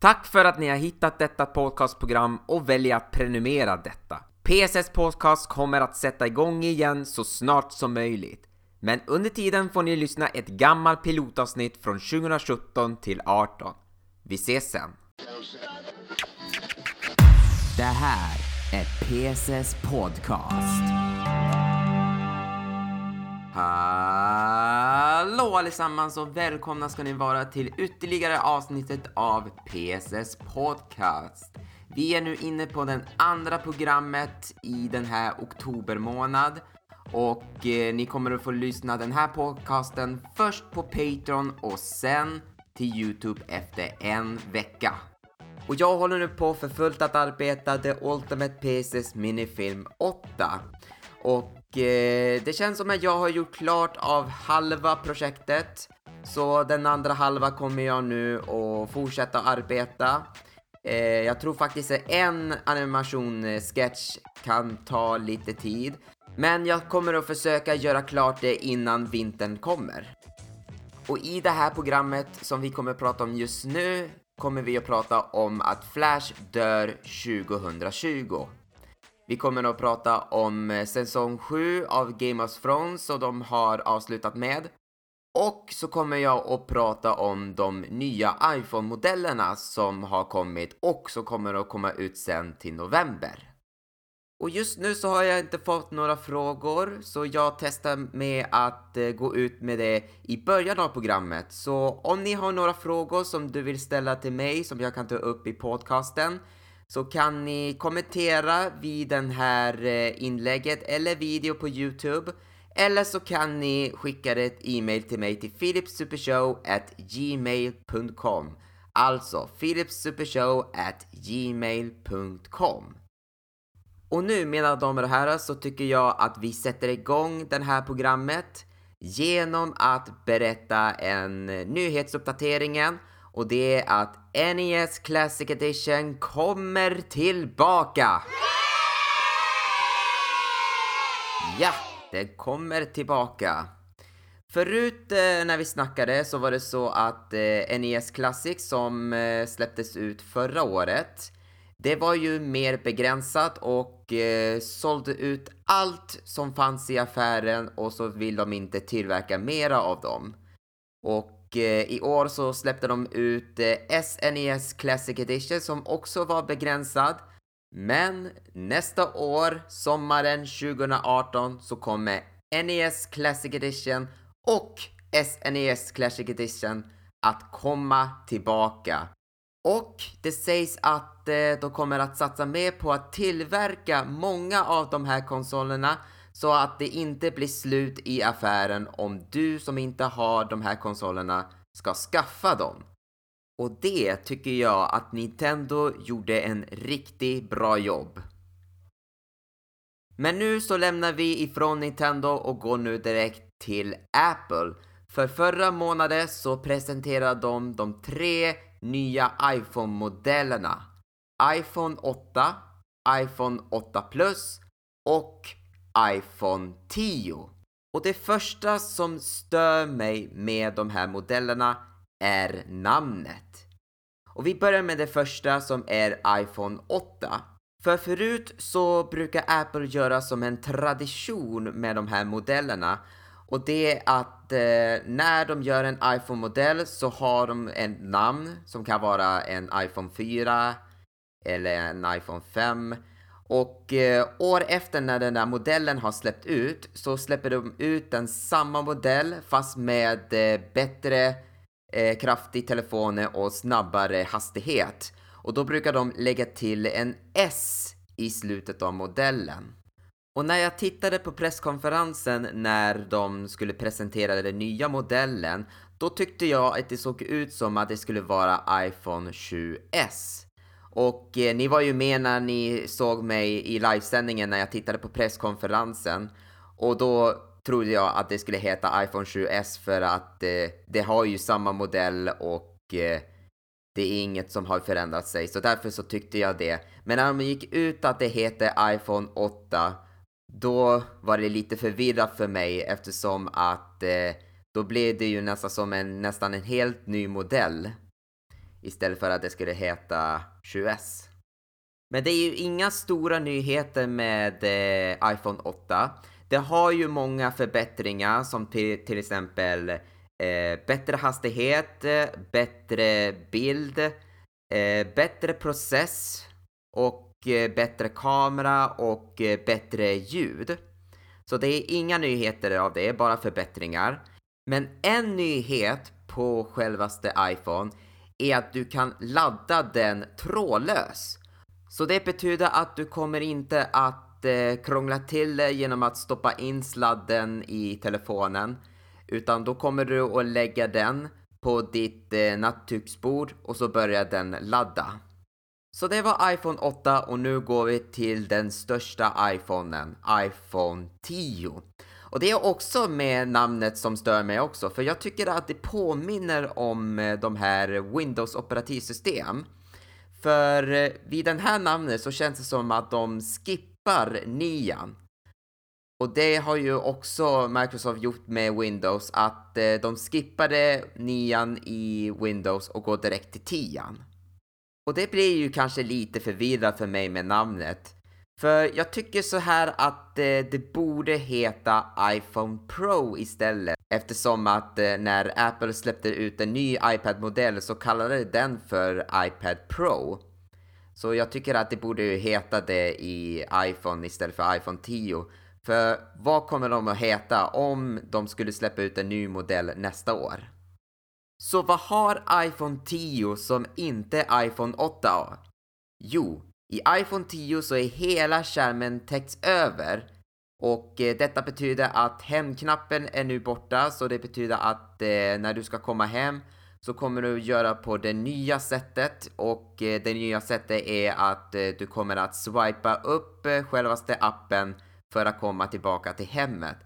Tack för att ni har hittat detta podcastprogram och väljer att prenumerera detta. PSS Podcast kommer att sätta igång igen så snart som möjligt. Men under tiden får ni lyssna ett gammalt pilotavsnitt från 2017 till 18. Vi ses sen! Det här är PSS Podcast. Hallå allesammans och välkomna ska ni vara till ytterligare avsnittet av PSS Podcast. Vi är nu inne på den andra programmet i den här oktobermånad och eh, ni kommer att få lyssna den här podcasten först på Patreon och sen till Youtube efter en vecka. Och jag håller nu på för fullt att arbeta The Ultimate PSS Minifilm 8. Och Eh, det känns som att jag har gjort klart av halva projektet. Så den andra halva kommer jag nu att fortsätta arbeta. Eh, jag tror faktiskt att en animation-sketch eh, kan ta lite tid. Men jag kommer att försöka göra klart det innan vintern kommer. Och i det här programmet som vi kommer att prata om just nu kommer vi att prata om att Flash dör 2020. Vi kommer att prata om eh, säsong 7 av Game of Thrones som de har avslutat med. Och så kommer jag att prata om de nya iPhone-modellerna som har kommit och som kommer att komma ut sen till november. Och just nu så har jag inte fått några frågor så jag testar med att eh, gå ut med det i början av programmet. Så om ni har några frågor som du vill ställa till mig som jag kan ta upp i podcasten så kan ni kommentera vid den här eh, inlägget eller video på Youtube. Eller så kan ni skicka ett e-mail till mig till philipsupershow@gmail.com. Alltså philipsupershow@gmail.com. Och nu mina damer och herrar så tycker jag att vi sätter igång det här programmet genom att berätta en nyhetsuppdateringen och det är att NES Classic Edition kommer tillbaka! Ja, det kommer tillbaka. Förut eh, när vi snackade så var det så att eh, NES Classic som eh, släpptes ut förra året det var ju mer begränsat och eh, sålde ut allt som fanns i affären och så vill de inte tillverka mera av dem. Och eh, i år så släppte de ut eh, SNES Classic Edition som också var begränsad. Men nästa år, sommaren 2018, så kommer NES Classic Edition och SNES Classic Edition att komma tillbaka. Och det sägs att eh, de kommer att satsa mer på att tillverka många av de här konsolerna så att det inte blir slut i affären om du som inte har de här konsolerna ska skaffa dem. Och det tycker jag att Nintendo gjorde en riktigt bra jobb. Men nu så lämnar vi ifrån Nintendo och går nu direkt till Apple. För förra månaden så presenterade de de tre nya iPhone-modellerna. iPhone 8, iPhone 8 Plus och iPhone 10. Och det första som stör mig med de här modellerna är namnet. Och vi börjar med det första som är iPhone 8. För förut så brukar Apple göra som en tradition med de här modellerna och det är att eh, när de gör en iPhone-modell så har de ett namn som kan vara en iPhone 4 eller en iPhone 5. Och eh, år efter när den där modellen har släppt ut så släpper de ut den samma modell fast med eh, bättre eh, kraft i telefonen och snabbare hastighet. Och då brukar de lägga till en S i slutet av modellen. Och när jag tittade på presskonferensen när de skulle presentera den nya modellen, då tyckte jag att det såg ut som att det skulle vara iPhone 7S. Och eh, ni var ju med när ni såg mig i livesändningen när jag tittade på presskonferensen. Och då trodde jag att det skulle heta iPhone 7S för att eh, det har ju samma modell och eh, det är inget som har förändrat sig. Så därför så tyckte jag det. Men när de gick ut att det heter iPhone 8 då var det lite förvirrat för mig eftersom att eh, då blev det ju nästan som en, nästan en helt ny modell istället för att det skulle heta 7S. Men det är ju inga stora nyheter med eh, iPhone 8. Det har ju många förbättringar som till, till exempel eh, bättre hastighet, bättre bild, eh, bättre process och eh, bättre kamera och eh, bättre ljud. Så det är inga nyheter av det, bara förbättringar. Men en nyhet på självaste iPhone är att du kan ladda den trådlös. Så det betyder att du kommer inte att eh, krångla till det genom att stoppa in sladden i telefonen. Utan då kommer du att lägga den på ditt eh, nattduksbord och så börjar den ladda. Så det var iPhone 8 och nu går vi till den största iPhonen, iPhone 10. Och det är också med namnet som stör mig också, för jag tycker att det påminner om eh, de här Windows operativsystem. För eh, vid den här namnet så känns det som att de skippar nian. Och det har ju också Microsoft gjort med Windows, att eh, de skippade nian i Windows och går direkt till tian. Och det blir ju kanske lite förvirrat för mig med namnet. För jag tycker så här att eh, det borde heta iPhone Pro istället. Eftersom att eh, när Apple släppte ut en ny iPad-modell så kallade den för iPad Pro. Så jag tycker att det borde ju heta det i iPhone istället för iPhone 10. För vad kommer de att heta om de skulle släppa ut en ny modell nästa år? Så vad har iPhone 10 som inte iPhone 8 har? Jo, i iPhone 10 så är hela skärmen täckt över. Och eh, detta betyder att hemknappen är nu borta. Så det betyder att eh, när du ska komma hem så kommer du göra på det nya sättet. Och eh, det nya sättet är att eh, du kommer att swipa upp eh, självaste appen för att komma tillbaka till hemmet.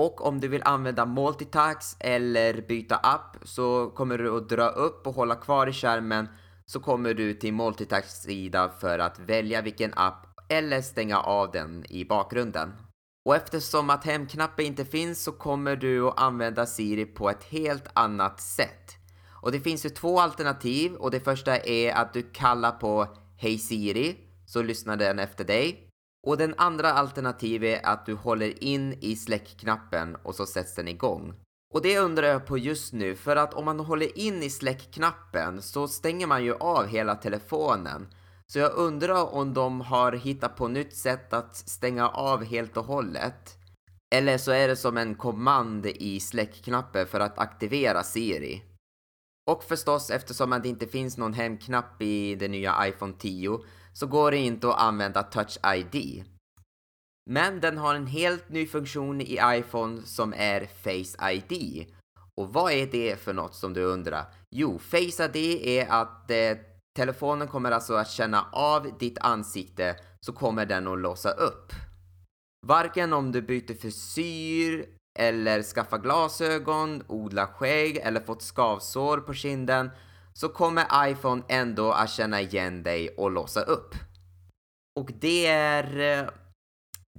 Och om du vill använda multitax eller byta app så kommer du att dra upp och hålla kvar i skärmen så kommer du till multitask-sida för att välja vilken app eller stänga av den i bakgrunden. Och eftersom att hemknappen inte finns så kommer du att använda Siri på ett helt annat sätt. Och det finns ju två alternativ och det första är att du kallar på Hej Siri så lyssnar den efter dig. Och den andra alternativet är att du håller in i släckknappen och så sätts den igång. Och det undrar jag på just nu, för att om man håller in i släckknappen så stänger man ju av hela telefonen. Så jag undrar om de har hittat på nytt sätt att stänga av helt och hållet. Eller så är det som en kommand i släckknappen för att aktivera Siri. Och förstås, eftersom det inte finns någon hemknapp i den nya iPhone 10 så går det inte att använda Touch ID. Men den har en helt ny funktion i iPhone som är Face ID. Och vad är det för något som du undrar? Jo, Face ID är att eh, telefonen kommer alltså att känna av ditt ansikte så kommer den att låsa upp. Varken om du byter frisyr eller skaffar glasögon, odlar skägg eller fått skavsår på kinden så kommer iPhone ändå att känna igen dig och låsa upp. Och det är eh,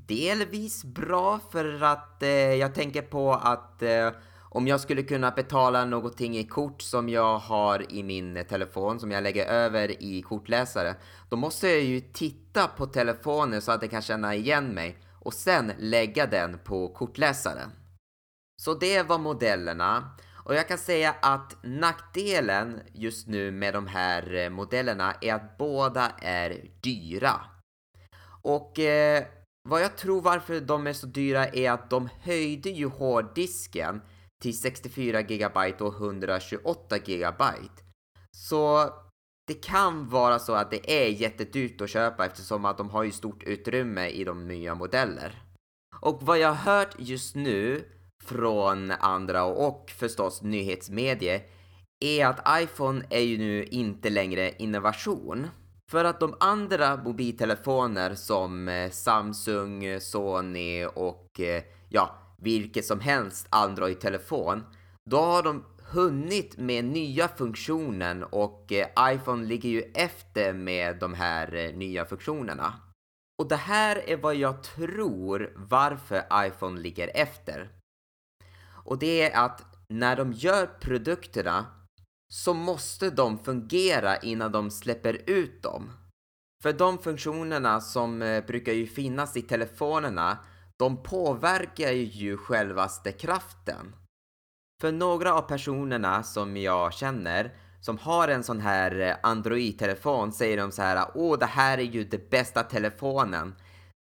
delvis bra för att eh, jag tänker på att eh, om jag skulle kunna betala någonting i kort som jag har i min telefon, som jag lägger över i kortläsare, då måste jag ju titta på telefonen så att den kan känna igen mig och sen lägga den på kortläsaren. Så det var modellerna. Och jag kan säga att nackdelen just nu med de här eh, modellerna är att båda är dyra. Och eh, vad jag tror varför de är så dyra är att de höjde ju hårddisken till 64 GB och 128 GB. Så det kan vara så att det är jättedyrt att köpa eftersom att de har ju stort utrymme i de nya modeller. Och vad jag har hört just nu från andra och förstås nyhetsmedier är att iPhone är ju nu inte längre innovation. För att de andra mobiltelefoner som eh, Samsung, Sony och eh, ja, vilket som helst Android-telefon, då har de hunnit med nya funktionen och eh, iPhone ligger ju efter med de här nya funktionerna. Och det här är vad jag tror varför iPhone ligger efter. Och det är att när de gör produkterna så måste de fungera innan de släpper ut dem. För de funktionerna som eh, brukar ju finnas i telefonerna, de påverkar ju självaste kraften. För några av personerna som jag känner som har en sån här eh, Android-telefon säger de så här Åh, det här är ju den bästa telefonen.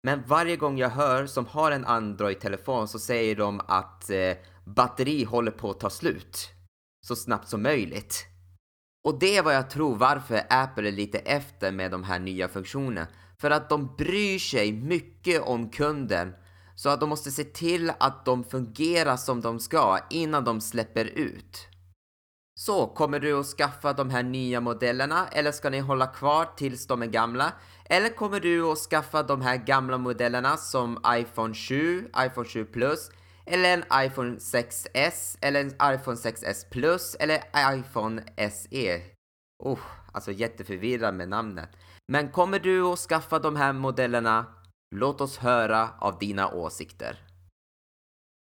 Men varje gång jag hör som har en Android-telefon så säger de att eh, batteri håller på att ta slut. Så snabbt som möjligt. Och det är vad jag tror varför Apple är lite efter med de här nya funktionerna. För att de bryr sig mycket om kunden. Så att de måste se till att de fungerar som de ska innan de släpper ut. Så, kommer du att skaffa de här nya modellerna eller ska ni hålla kvar tills de är gamla? Eller kommer du att skaffa de här gamla modellerna som iPhone 7, iPhone 7 Plus eller en iPhone 6S eller en iPhone 6S Plus eller iPhone SE? Oh, alltså jätteförvirrad med namnet. Men kommer du att skaffa de här modellerna? Låt oss höra av dina åsikter.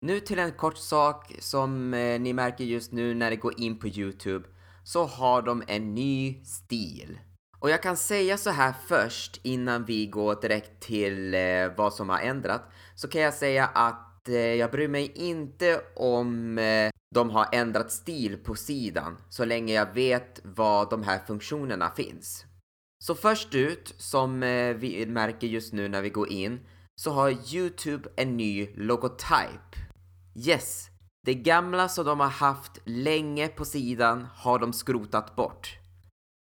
Nu till en kort sak som eh, ni märker just nu när ni går in på Youtube så har de en ny stil. Och jag kan säga så här först innan vi går direkt till eh, vad som har ändrat så kan jag säga att eh, jag bryr mig inte om eh, de har ändrat stil på sidan så länge jag vet var de här funktionerna finns. Så först ut, som eh, vi märker just nu när vi går in, så har Youtube en ny logotyp. Yes, det gamla som de har haft länge på sidan har de skrotat bort.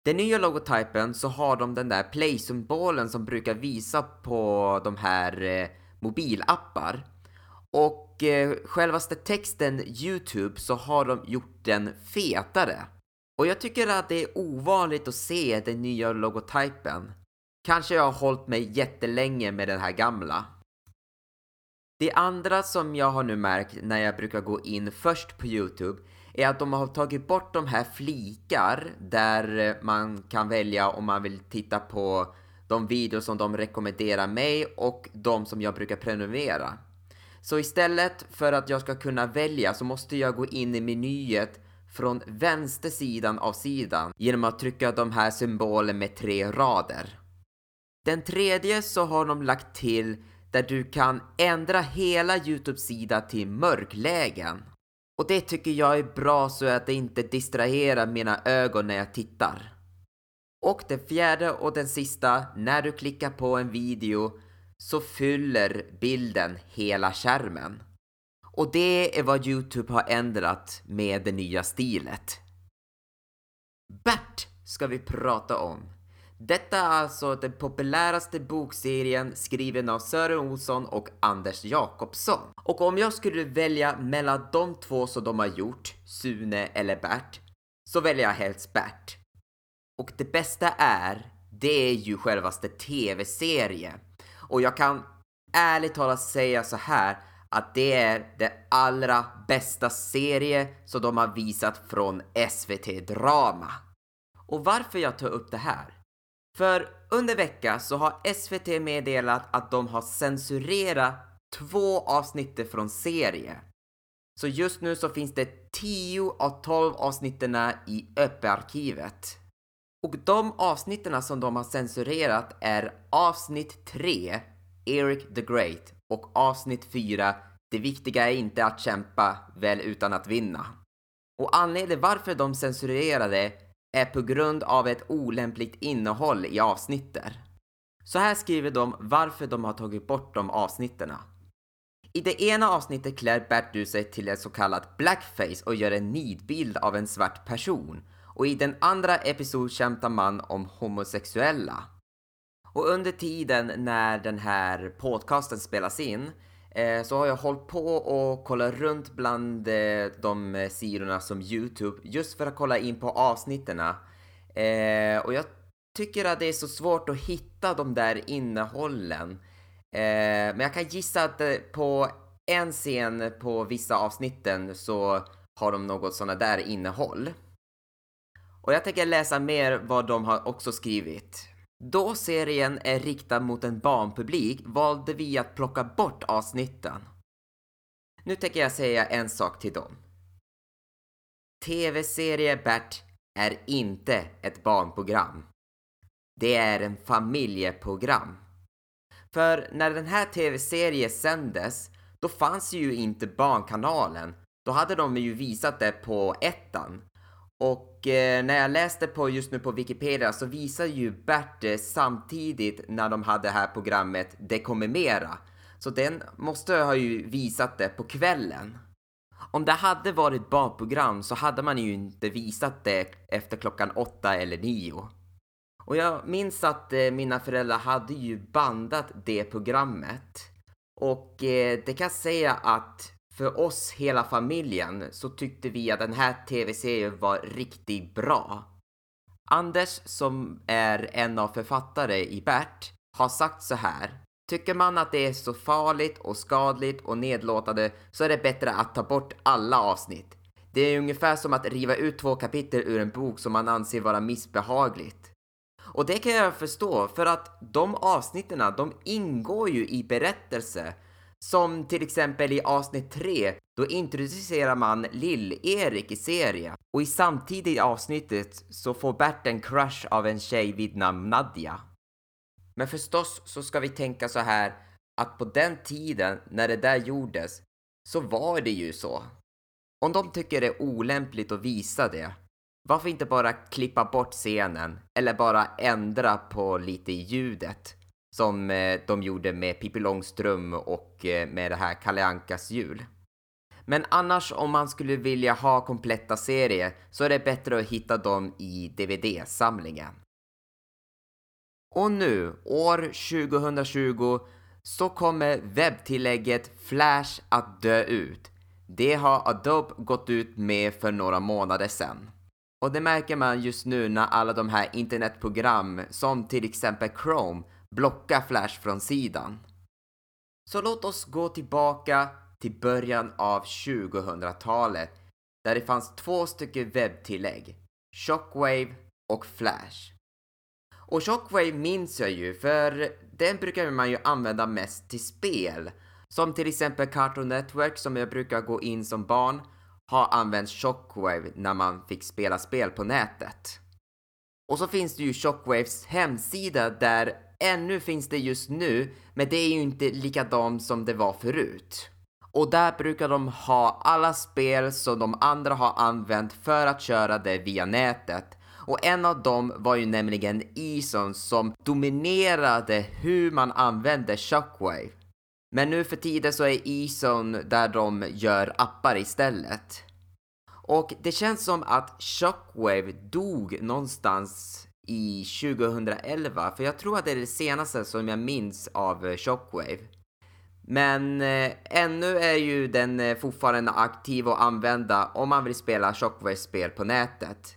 Den nya logotypen så har de den där play-symbolen som brukar visa på de här eh, mobilappar. Och eh, självaste texten Youtube så har de gjort den fetare. Och jag tycker att det är ovanligt att se den nya logotypen. Kanske jag har hållit mig jättelänge med den här gamla. Det andra som jag har nu märkt när jag brukar gå in först på Youtube är att de har tagit bort de här flikar där eh, man kan välja om man vill titta på de videor som de rekommenderar mig och de som jag brukar prenumerera. Så istället för att jag ska kunna välja så måste jag gå in i menyet från vänster sidan av sidan genom att trycka de här symbolerna med tre rader. Den tredje så har de lagt till där du kan ändra hela Youtube-sida till mörklägen. Och det tycker jag är bra så att det inte distraherar mina ögon när jag tittar. Och den fjärde och den sista, när du klickar på en video så fyller bilden hela skärmen. Och det är vad Youtube har ändrat med det nya stilet. Bert ska vi prata om. Detta är alltså den populäraste bokserien skriven av Sören Olsson och Anders Jakobsson. Och om jag skulle välja mellan de två som de har gjort, Sune eller Bert, så väljer jag helst Bert. Och det bästa är, det är ju självaste TV-serie. Och jag kan ärligt talat säga så här att det är det allra bästa serie som de har visat från SVT Drama. Och varför jag tar upp det här? För under vecka så har SVT meddelat att de har censurerat två avsnitt från serie. Så just nu så finns det 10 av 12 avsnitten i öpparkivet. Och de avsnitten som de har censurerat är avsnitt 3, Eric the Great, och avsnitt 4, Det viktiga är inte att kämpa väl utan att vinna. Och anledningen varför de censurerade är på grund av ett olämpligt innehåll i avsnitter. Så här skriver de varför de har tagit bort de avsnitten. I det ena avsnittet klär Bert ut sig till ett så kallat blackface och gör en nidbild av en svart person. Och i den andra episoden kämpar man om homosexuella. Och under tiden när den här podcasten spelas in eh, så har jag hållit på och kollat runt bland eh, de eh, sidorna som Youtube just för att kolla in på avsnitten. Eh, och jag tycker att det är så svårt att hitta de där innehållen. Eh, men jag kan gissa att eh, på en scen på vissa avsnitten så har de något sådana där innehåll. Och jag tänker läsa mer vad de har också skrivit. Då serien är riktad mot en barnpublik valde vi att plocka bort avsnitten. Nu tänker jag säga en sak till dem. TV-serie Bert är inte ett barnprogram. Det är en familjeprogram. För när den här tv-serien sändes, då fanns ju inte Barnkanalen. Då hade de ju visat det på ettan. Och eh, när jag läste på just nu på Wikipedia så visar ju Bert det samtidigt när de hade det här programmet Det kommer mera. Så den måste ha ju visat det på kvällen. Om det hade varit barnprogram så hade man ju inte visat det efter klockan åtta eller nio. Och jag minns att eh, mina föräldrar hade ju bandat det programmet. Och eh, det kan jag säga att för oss hela familjen så tyckte vi att den här tv-serien var riktigt bra. Anders som är en av författare i Bert har sagt så här. Tycker man att det är så farligt och skadligt och nedlåtande så är det bättre att ta bort alla avsnitt. Det är ungefär som att riva ut två kapitel ur en bok som man anser vara missbehagligt. Och det kan jag förstå, för att de avsnitten, de ingår ju i berättelse. Som till exempel i avsnitt 3, då introducerar man Lill-Erik i serien. Och i samtidigt avsnittet så får Bert en crush av en tjej vid namn Nadja. Men förstås så ska vi tänka så här att på den tiden när det där gjordes så var det ju så. Om de tycker det är olämpligt att visa det, varför inte bara klippa bort scenen eller bara ändra på lite i ljudet som eh, de gjorde med Pippi Långstrump och eh, med det här Kalle Ankas jul. Men annars om man skulle vilja ha kompletta serier så är det bättre att hitta dem i DVD-samlingen. Och nu, år 2020, så kommer webbtillägget Flash att dö ut. Det har Adobe gått ut med för några månader sedan. Och det märker man just nu när alla de här internetprogram som till exempel Chrome blocka Flash från sidan. Så låt oss gå tillbaka till början av 2000-talet där det fanns två stycken webbtillägg, Shockwave och Flash. Och Shockwave minns jag ju, för den brukar man ju använda mest till spel. Som till exempel Cartoon Network som jag brukar gå in som barn har använt Shockwave när man fick spela spel på nätet. Och så finns det ju Shockwaves hemsida där ännu finns det just nu, men det är ju inte likadant som det var förut. Och där brukar de ha alla spel som de andra har använt för att köra det via nätet. Och en av dem var ju nämligen Eson som dominerade hur man använde Shockwave. Men nu för tiden så är Eson där de gör appar istället. Och det känns som att Shockwave dog någonstans i 2011, för jag tror att det är det senaste som jag minns av eh, Shockwave. Men eh, ännu är ju den eh, fortfarande aktiv och använda om man vill spela Shockwave-spel på nätet.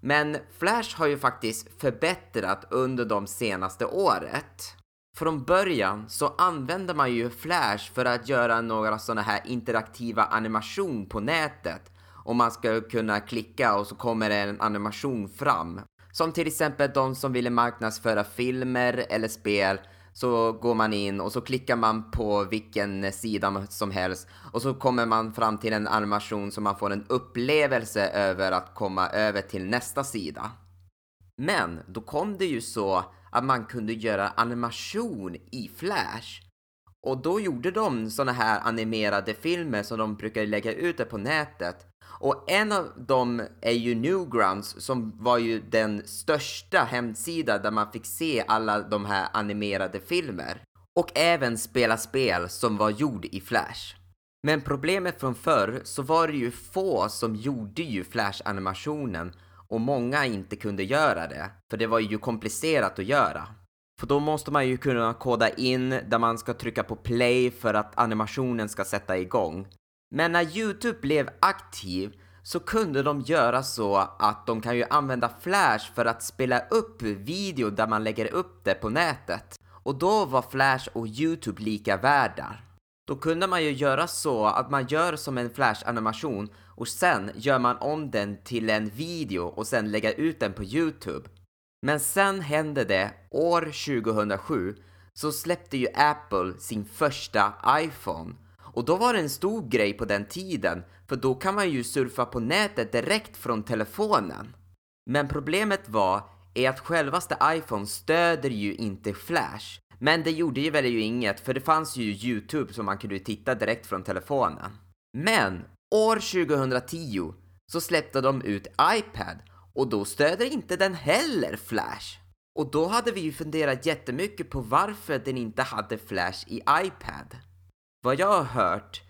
Men Flash har ju faktiskt förbättrat under de senaste året. Från början så använde man ju Flash för att göra några sådana här interaktiva animation på nätet. Och man ska kunna klicka och så kommer en animation fram. Som till exempel de som ville marknadsföra filmer eller spel så går man in och så klickar man på vilken sida som helst och så kommer man fram till en animation så man får en upplevelse över att komma över till nästa sida. Men då kom det ju så att man kunde göra animation i Flash. Och då gjorde de såna här animerade filmer som de brukar lägga ut på nätet. Och en av dem är ju Newgrounds som var ju den största hemsida där man fick se alla de här animerade filmer. Och även spela spel som var gjord i Flash. Men problemet från förr så var det ju få som gjorde ju Flash-animationen och många inte kunde göra det, för det var ju komplicerat att göra. För då måste man ju kunna koda in där man ska trycka på play för att animationen ska sätta igång. Men när Youtube blev aktiv så kunde de göra så att de kan ju använda Flash för att spela upp video där man lägger upp det på nätet. Och då var Flash och Youtube lika världar. Då kunde man ju göra så att man gör som en Flash-animation och sen gör man om den till en video och sen lägga ut den på Youtube. Men sen hände det år 2007 så släppte ju Apple sin första iPhone och då var det en stor grej på den tiden, för då kan man ju surfa på nätet direkt från telefonen. Men problemet var är att självaste iPhone stöder ju inte Flash. Men det gjorde ju väl ju inget, för det fanns ju YouTube som man kunde titta direkt från telefonen. Men år 2010 så släppte de ut iPad och då stöder inte den heller Flash. Och då hade vi ju funderat jättemycket på varför den inte hade Flash i iPad. Vad jag har hört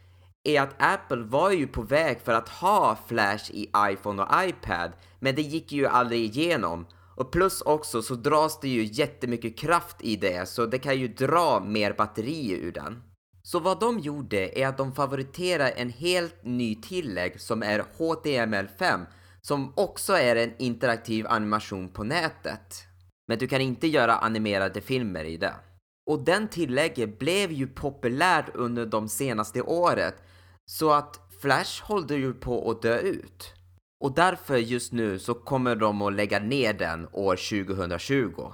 är att Apple var ju på väg för att ha Flash i iPhone och iPad, men det gick ju aldrig igenom. Och plus också så dras det ju jättemycket kraft i det, så det kan ju dra mer batteri ur den. Så vad de gjorde är att de favoriterar en helt ny tillägg som är HTML5, som också är en interaktiv animation på nätet. Men du kan inte göra animerade filmer i det. Och den tillägget blev ju populärt under de senaste året, så att Flash håller ju på att dö ut. Och därför just nu så kommer de att lägga ner den år 2020.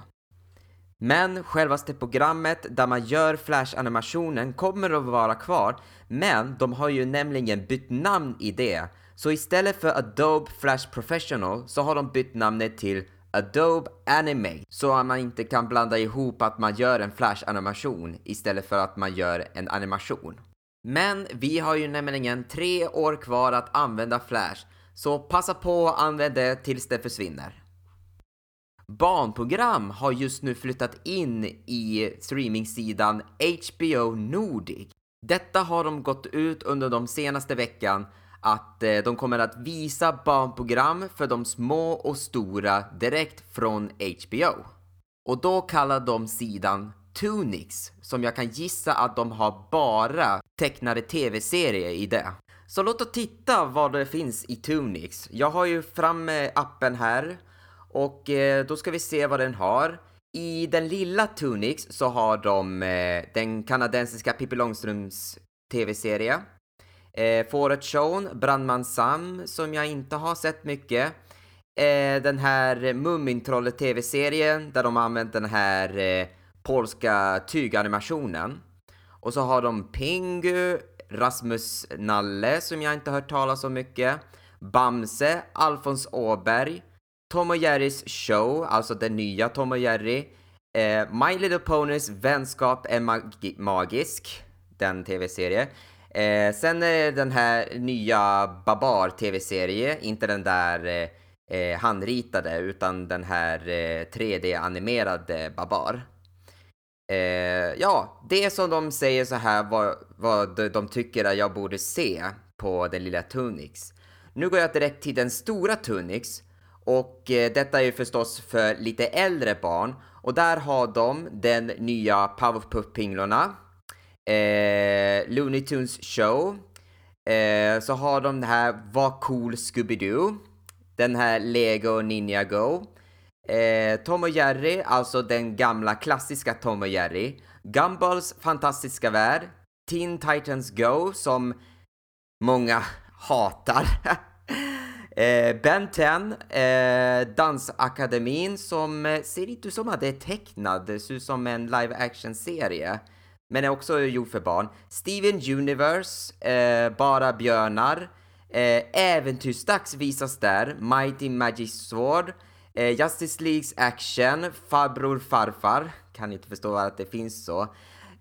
Men självaste programmet där man gör Flash-animationen kommer att vara kvar, men de har ju nämligen bytt namn i det. Så istället för Adobe Flash Professional så har de bytt namnet till Adobe Animate så att man inte kan blanda ihop att man gör en Flash-animation istället för att man gör en animation. Men vi har ju nämligen tre år kvar att använda Flash, så passa på att använda det tills det försvinner. Barnprogram har just nu flyttat in i streamingsidan HBO Nordic. Detta har de gått ut under de senaste veckan att eh, de kommer att visa barnprogram för de små och stora direkt från HBO. Och då kallar de sidan Tunix, som jag kan gissa att de har bara tecknade tv-serier i det. Så låt oss titta vad det finns i Tunix. Jag har ju fram eh, appen här och eh, då ska vi se vad den har. I den lilla Tunix så har de eh, den kanadensiska Pippi Långstrumps tv-serie. Eh, Fåret Shown, Brandman Sam, som jag inte har sett mycket. Eh, den här Mumintrollet tv-serien där de har använt den här eh, polska tyganimationen. Och så har de Pingu, Rasmus Nalle som jag inte hört talas om mycket, Bamse, Alfons Åberg, Tom och Jerrys show, alltså den nya Tom och Jerry, eh, My Little Ponys Vänskap är magi magisk, den tv-serie. Eh, sen är den här nya Babar tv-serie, inte den där eh, eh, handritade utan den här eh, 3D-animerade Babar. Eh, ja, det som de säger så här vad, vad de tycker att jag borde se på den lilla Tunix. Nu går jag direkt till den stora Tunix och eh, detta är ju förstås för lite äldre barn och där har de den nya Powerpuff-pinglorna, eh, Looney Tunes Show, eh, så har de det här Var cool Scooby-Doo, den här Lego Ninja Go, Eh, Tom och Jerry, alltså den gamla klassiska Tom och Jerry. Gumballs fantastiska värld. Teen Titans Go, som många hatar. eh, ben 10, eh, Dansakademin som eh, ser inte ut som att det är tecknad, det ser ut som en live action-serie. Men är också gjord för barn. Steven Universe, eh, Bara björnar. Eh, Äventyrsdags visas där, Mighty Magic Sword. Eh, Justice Leagues Action, Farbror Farfar, kan inte förstå att det finns så.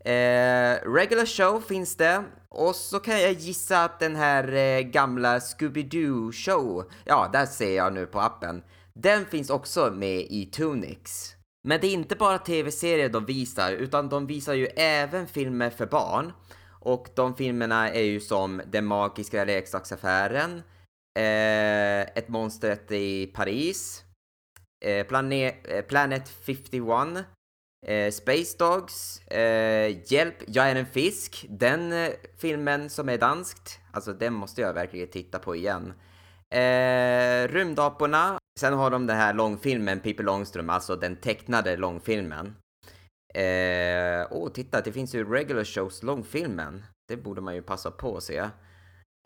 Eh, regular Show finns det, och så kan jag gissa att den här eh, gamla Scooby-Doo Show, ja, där ser jag nu på appen, den finns också med i Tunix. Men det är inte bara tv-serier de visar, utan de visar ju även filmer för barn. Och de filmerna är ju som Den magiska leksaksaffären, eh, Ett monstret i Paris, Eh, eh Planet, Planet 51, eh, Space Dogs, eh, Hjälp, jag är en fisk. Den eh, filmen som är danskt, alltså den måste jag verkligen titta på igen. Eh, Rymdaporna, sen har de den här långfilmen Pippi Långstrump, alltså den tecknade långfilmen. Eh, åh, oh, titta, det finns ju regular shows långfilmen. Det borde man ju passa på att se.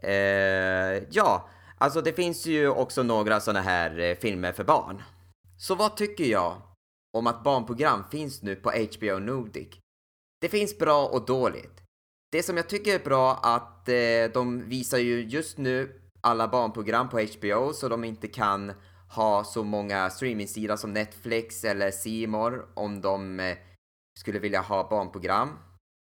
Eh, ja, alltså det finns ju också några sådana här eh, filmer för barn. Så vad tycker jag om att barnprogram finns nu på HBO Nordic? Det finns bra och dåligt. Det som jag tycker är bra att eh, de visar ju just nu alla barnprogram på HBO så de inte kan ha så många streamingsidor som Netflix eller C om de eh, skulle vilja ha barnprogram.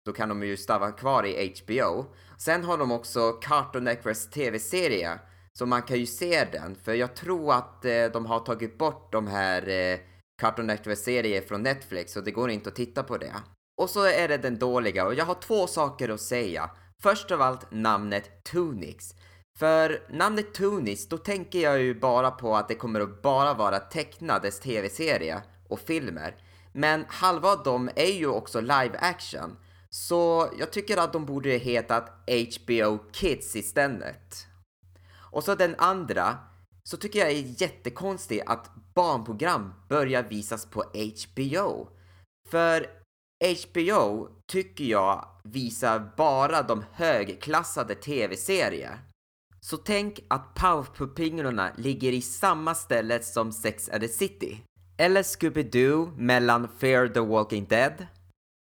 Då kan de ju stanna kvar i HBO. Sen har de också Cartoon Networks TV-serie. Så man kan ju se den, för jag tror att eh, de har tagit bort de här eh, Cartoon Network-serier från Netflix och det går inte att titta på det. Och så är det den dåliga och jag har två saker att säga. Först av allt namnet Tunix. För namnet Tunis, då tänker jag ju bara på att det kommer att bara vara tecknades tv-serie och filmer. Men halva av dem är ju också live action. Så jag tycker att de borde hetat HBO Kids istället. Och så den andra, så tycker jag är jättekonstigt att barnprogram börjar visas på HBO. För HBO tycker jag visar bara de högklassade tv-serier. Så tänk att Powerpuff-pinglorna ligger i samma ställe som Sex and the City. Eller Scooby-Doo mellan Fear the Walking Dead.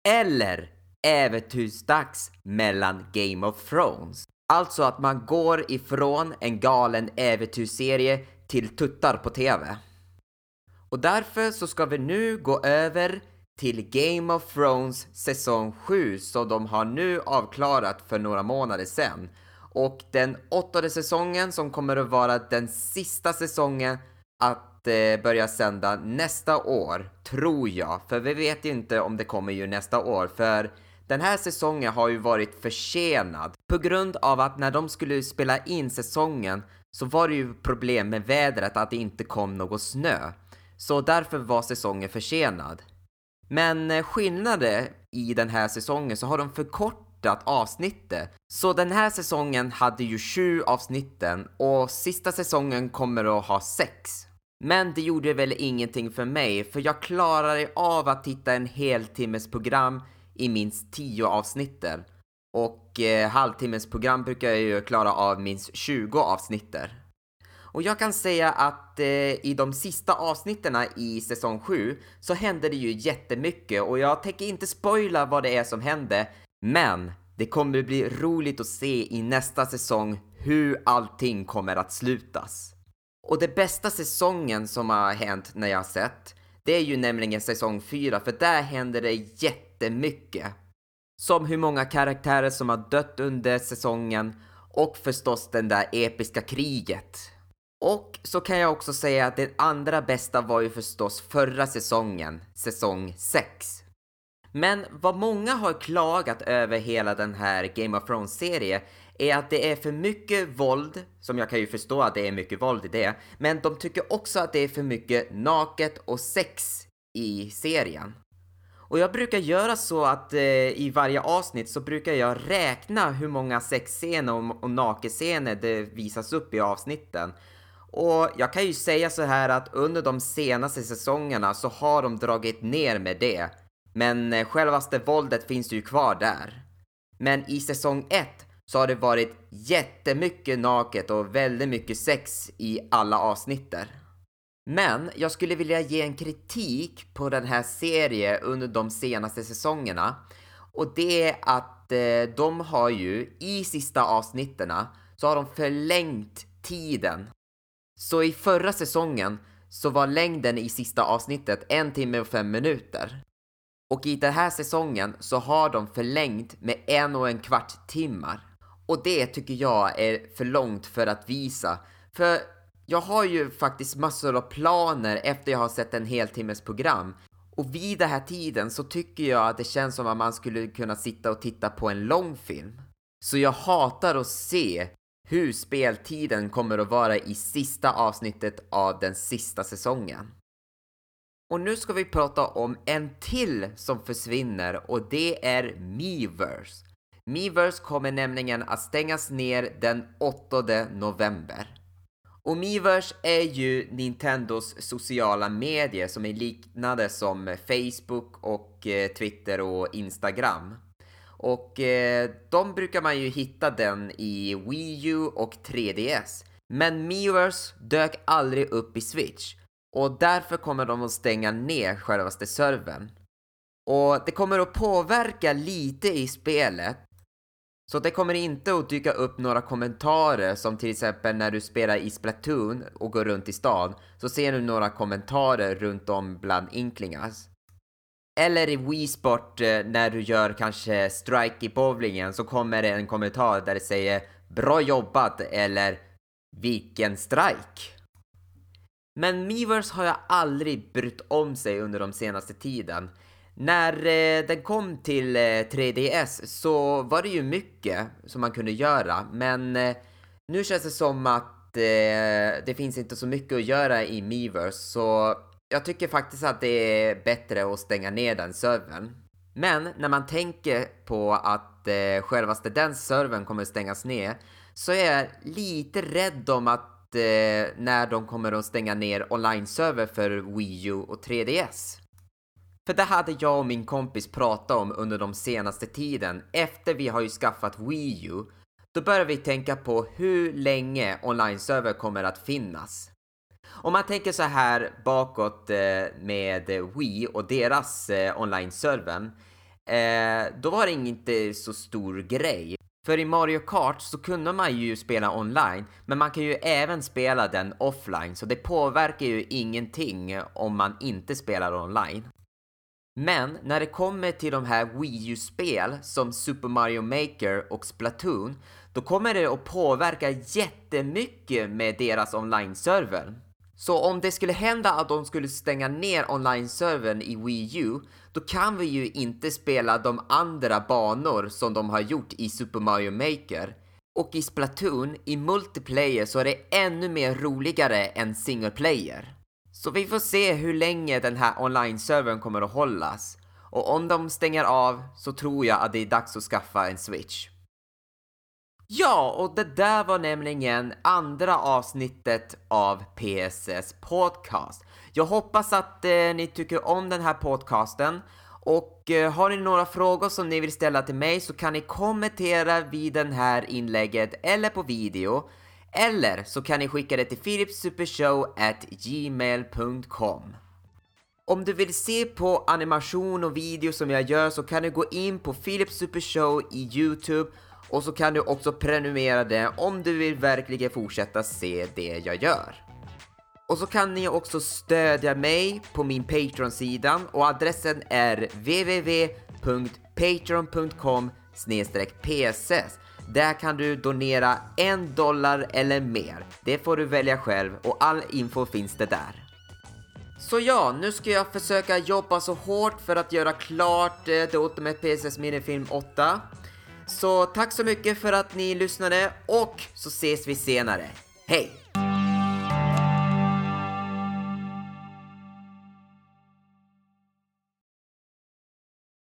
Eller Äventyrsdags mellan Game of Thrones. Alltså att man går ifrån en galen äventyrsserie till tuttar på TV. Och därför så ska vi nu gå över till Game of Thrones säsong 7 som de har nu avklarat för några månader sedan. Och den åttonde säsongen som kommer att vara den sista säsongen att eh, börja sända nästa år, tror jag. För vi vet ju inte om det kommer ju nästa år, för den här säsongen har ju varit försenad på grund av att när de skulle spela in säsongen så var det ju problem med vädret att det inte kom någon snö. Så därför var säsongen försenad. Men eh, skillnaden i den här säsongen så har de förkortat avsnittet. Så den här säsongen hade ju sju avsnitten och sista säsongen kommer att ha sex. Men det gjorde väl ingenting för mig, för jag klarade av att titta en heltimmes program i minst 10 avsnitter. Och eh, halvtimmes program brukar jag ju klara av minst 20 avsnitter. Och jag kan säga att eh, i de sista avsnitten i säsong 7 så hände det ju jättemycket och jag tänker inte spoila vad det är som hände, men det kommer bli roligt att se i nästa säsong hur allting kommer att slutas. Och det bästa säsongen som har hänt när jag har sett, det är ju nämligen säsong 4 för där händer det jättemycket. Som hur många karaktärer som har dött under säsongen och förstås den där episka kriget. Och så kan jag också säga att det andra bästa var ju förstås förra säsongen, säsong 6. Men vad många har klagat över hela den här Game of Thrones-serien är att det är för mycket våld, som jag kan ju förstå att det är mycket våld i det, men de tycker också att det är för mycket naket och sex i serien. Och jag brukar göra så att eh, i varje avsnitt så brukar jag räkna hur många sexscener och, och nakenscener det visas upp i avsnitten. Och jag kan ju säga så här att under de senaste säsongerna så har de dragit ner med det. Men eh, självaste våldet finns ju kvar där. Men i säsong 1 så har det varit jättemycket naket och väldigt mycket sex i alla avsnitter. Men jag skulle vilja ge en kritik på den här serien under de senaste säsongerna. Och det är att eh, de har ju i sista avsnitterna så har de förlängt tiden. Så i förra säsongen så var längden i sista avsnittet en timme och fem minuter. Och i den här säsongen så har de förlängt med en och en kvart timmar. Och det tycker jag är för långt för att visa. För jag har ju faktiskt massor av planer efter jag har sett en heltimmes program. Och vid den här tiden så tycker jag att det känns som att man skulle kunna sitta och titta på en lång film. Så jag hatar att se hur speltiden kommer att vara i sista avsnittet av den sista säsongen. Och nu ska vi prata om en till som försvinner och det är Miiverse. Miiverse kommer nämligen att stängas ner den 8 november. Och Miiverse är ju Nintendos sociala medier som är liknande som Facebook och eh, Twitter och Instagram. Och eh, de brukar man ju hitta den i Wii U och 3DS. Men Miiverse dök aldrig upp i Switch och därför kommer de att stänga ner självaste servern. Och det kommer att påverka lite i spelet Så det kommer inte att dyka upp några kommentarer som till exempel när du spelar i Splatoon och går runt i stan så ser du några kommentarer runt om bland inklingas. Eller i Wii Sport eh, när du gör kanske strike i bowlingen så kommer det en kommentar där det säger Bra jobbat eller Vilken strike! Men Miiverse har jag aldrig brytt om sig under de senaste tiden. När eh, den kom till eh, 3DS så var det ju mycket som man kunde göra, men eh, nu känns det som att eh, det finns inte så mycket att göra i Miiverse, så jag tycker faktiskt att det är bättre att stänga ner den servern. Men när man tänker på att eh, självaste den servern kommer stängas ner så är jag lite rädd om att eh, när de kommer att stänga ner online-server för Wii U och 3DS. För det hade jag och min kompis pratat om under de senaste tiden efter vi har ju skaffat Wii U. Då börjar vi tänka på hur länge online-server kommer att finnas. Om man tänker så här bakåt eh, med Wii och deras eh, online-servern, eh, då var det inte så stor grej. För i Mario Kart så kunde man ju spela online, men man kan ju även spela den offline, så det påverkar ju ingenting om man inte spelar online. Men när det kommer till de här Wii U-spel som Super Mario Maker och Splatoon, då kommer det att påverka jättemycket med deras online-server. Så om det skulle hända att de skulle stänga ner online-servern i Wii U, då kan vi ju inte spela de andra banor som de har gjort i Super Mario Maker. Och i Splatoon, i multiplayer, så är det ännu mer roligare än single player. Så vi får se hur länge den här online-servern kommer att hållas. Och om de stänger av så tror jag att det är dags att skaffa en switch. Ja, och det där var nämligen andra avsnittet av PSS podcast. Jag hoppas att eh, ni tycker om den här podcasten och eh, har ni några frågor som ni vill ställa till mig så kan ni kommentera vid den här inlägget eller på video. Eller så kan ni skicka det till philipsupershow@gmail.com. Om du vill se på animation och video som jag gör så kan du gå in på Philips Super Show i Youtube och så kan du också prenumerera det om du vill verkligen fortsätta se det jag gör. Och så kan ni också stödja mig på min Patreon-sidan och adressen är www.patreon.com pss. Där kan du donera en dollar eller mer. Det får du välja själv och all info finns det där. Så ja, nu ska jag försöka jobba så hårt för att göra klart eh, The Ultimate PSS Minifilm 8. Så tack så mycket för att ni lyssnade och så ses vi senare. Hej!